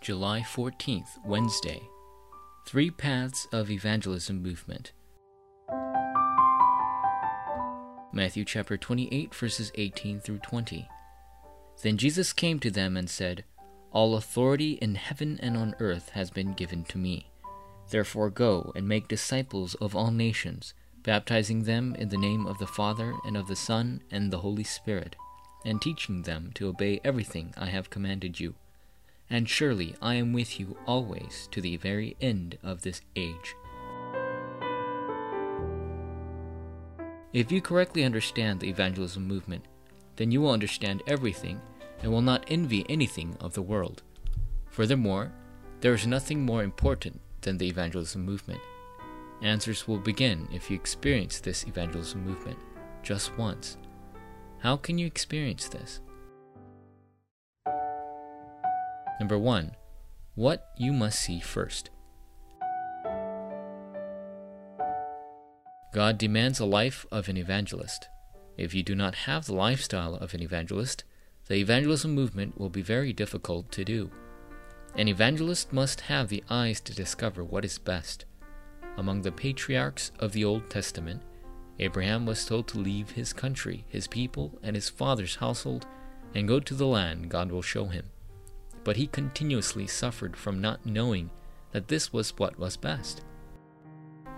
July 14th, Wednesday. Three Paths of Evangelism Movement. Matthew chapter 28, verses 18 through 20. Then Jesus came to them and said, All authority in heaven and on earth has been given to me. Therefore go and make disciples of all nations, baptizing them in the name of the Father and of the Son and the Holy Spirit, and teaching them to obey everything I have commanded you. And surely I am with you always to the very end of this age. If you correctly understand the evangelism movement, then you will understand everything and will not envy anything of the world. Furthermore, there is nothing more important than the evangelism movement. Answers will begin if you experience this evangelism movement just once. How can you experience this? Number one, what you must see first. God demands a life of an evangelist. If you do not have the lifestyle of an evangelist, the evangelism movement will be very difficult to do. An evangelist must have the eyes to discover what is best. Among the patriarchs of the Old Testament, Abraham was told to leave his country, his people, and his father's household and go to the land God will show him. But he continuously suffered from not knowing that this was what was best.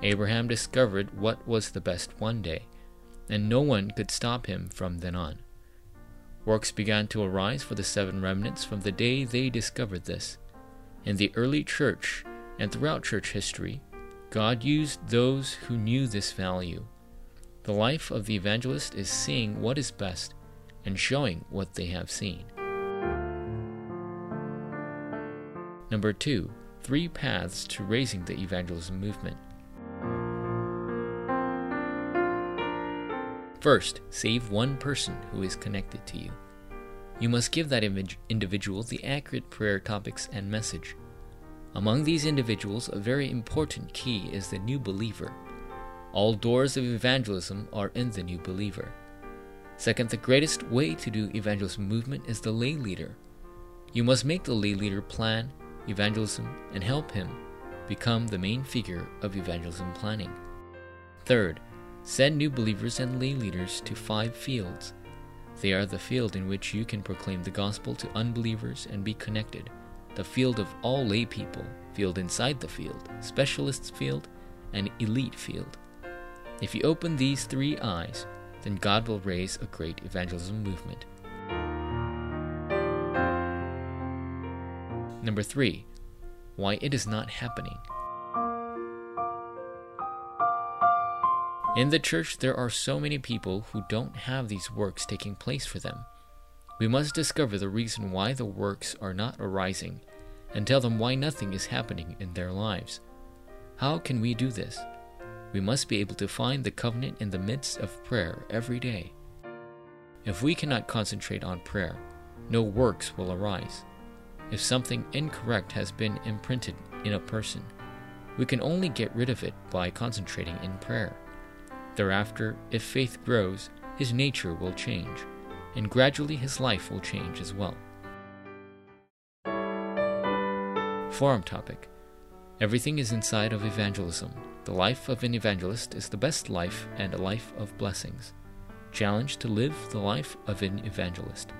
Abraham discovered what was the best one day, and no one could stop him from then on. Works began to arise for the seven remnants from the day they discovered this. In the early church and throughout church history, God used those who knew this value. The life of the evangelist is seeing what is best and showing what they have seen. Number two, three paths to raising the evangelism movement. First, save one person who is connected to you. You must give that individual the accurate prayer topics and message. Among these individuals, a very important key is the new believer. All doors of evangelism are in the new believer. Second, the greatest way to do evangelism movement is the lay leader. You must make the lay leader plan evangelism and help him become the main figure of evangelism planning. Third, Send new believers and lay leaders to five fields. They are the field in which you can proclaim the gospel to unbelievers and be connected, the field of all lay people, field inside the field, specialists field, and elite field. If you open these three eyes, then God will raise a great evangelism movement. Number three, why it is not happening. In the church, there are so many people who don't have these works taking place for them. We must discover the reason why the works are not arising and tell them why nothing is happening in their lives. How can we do this? We must be able to find the covenant in the midst of prayer every day. If we cannot concentrate on prayer, no works will arise. If something incorrect has been imprinted in a person, we can only get rid of it by concentrating in prayer. Thereafter, if faith grows, his nature will change, and gradually his life will change as well. Forum topic Everything is inside of evangelism. The life of an evangelist is the best life and a life of blessings. Challenge to live the life of an evangelist.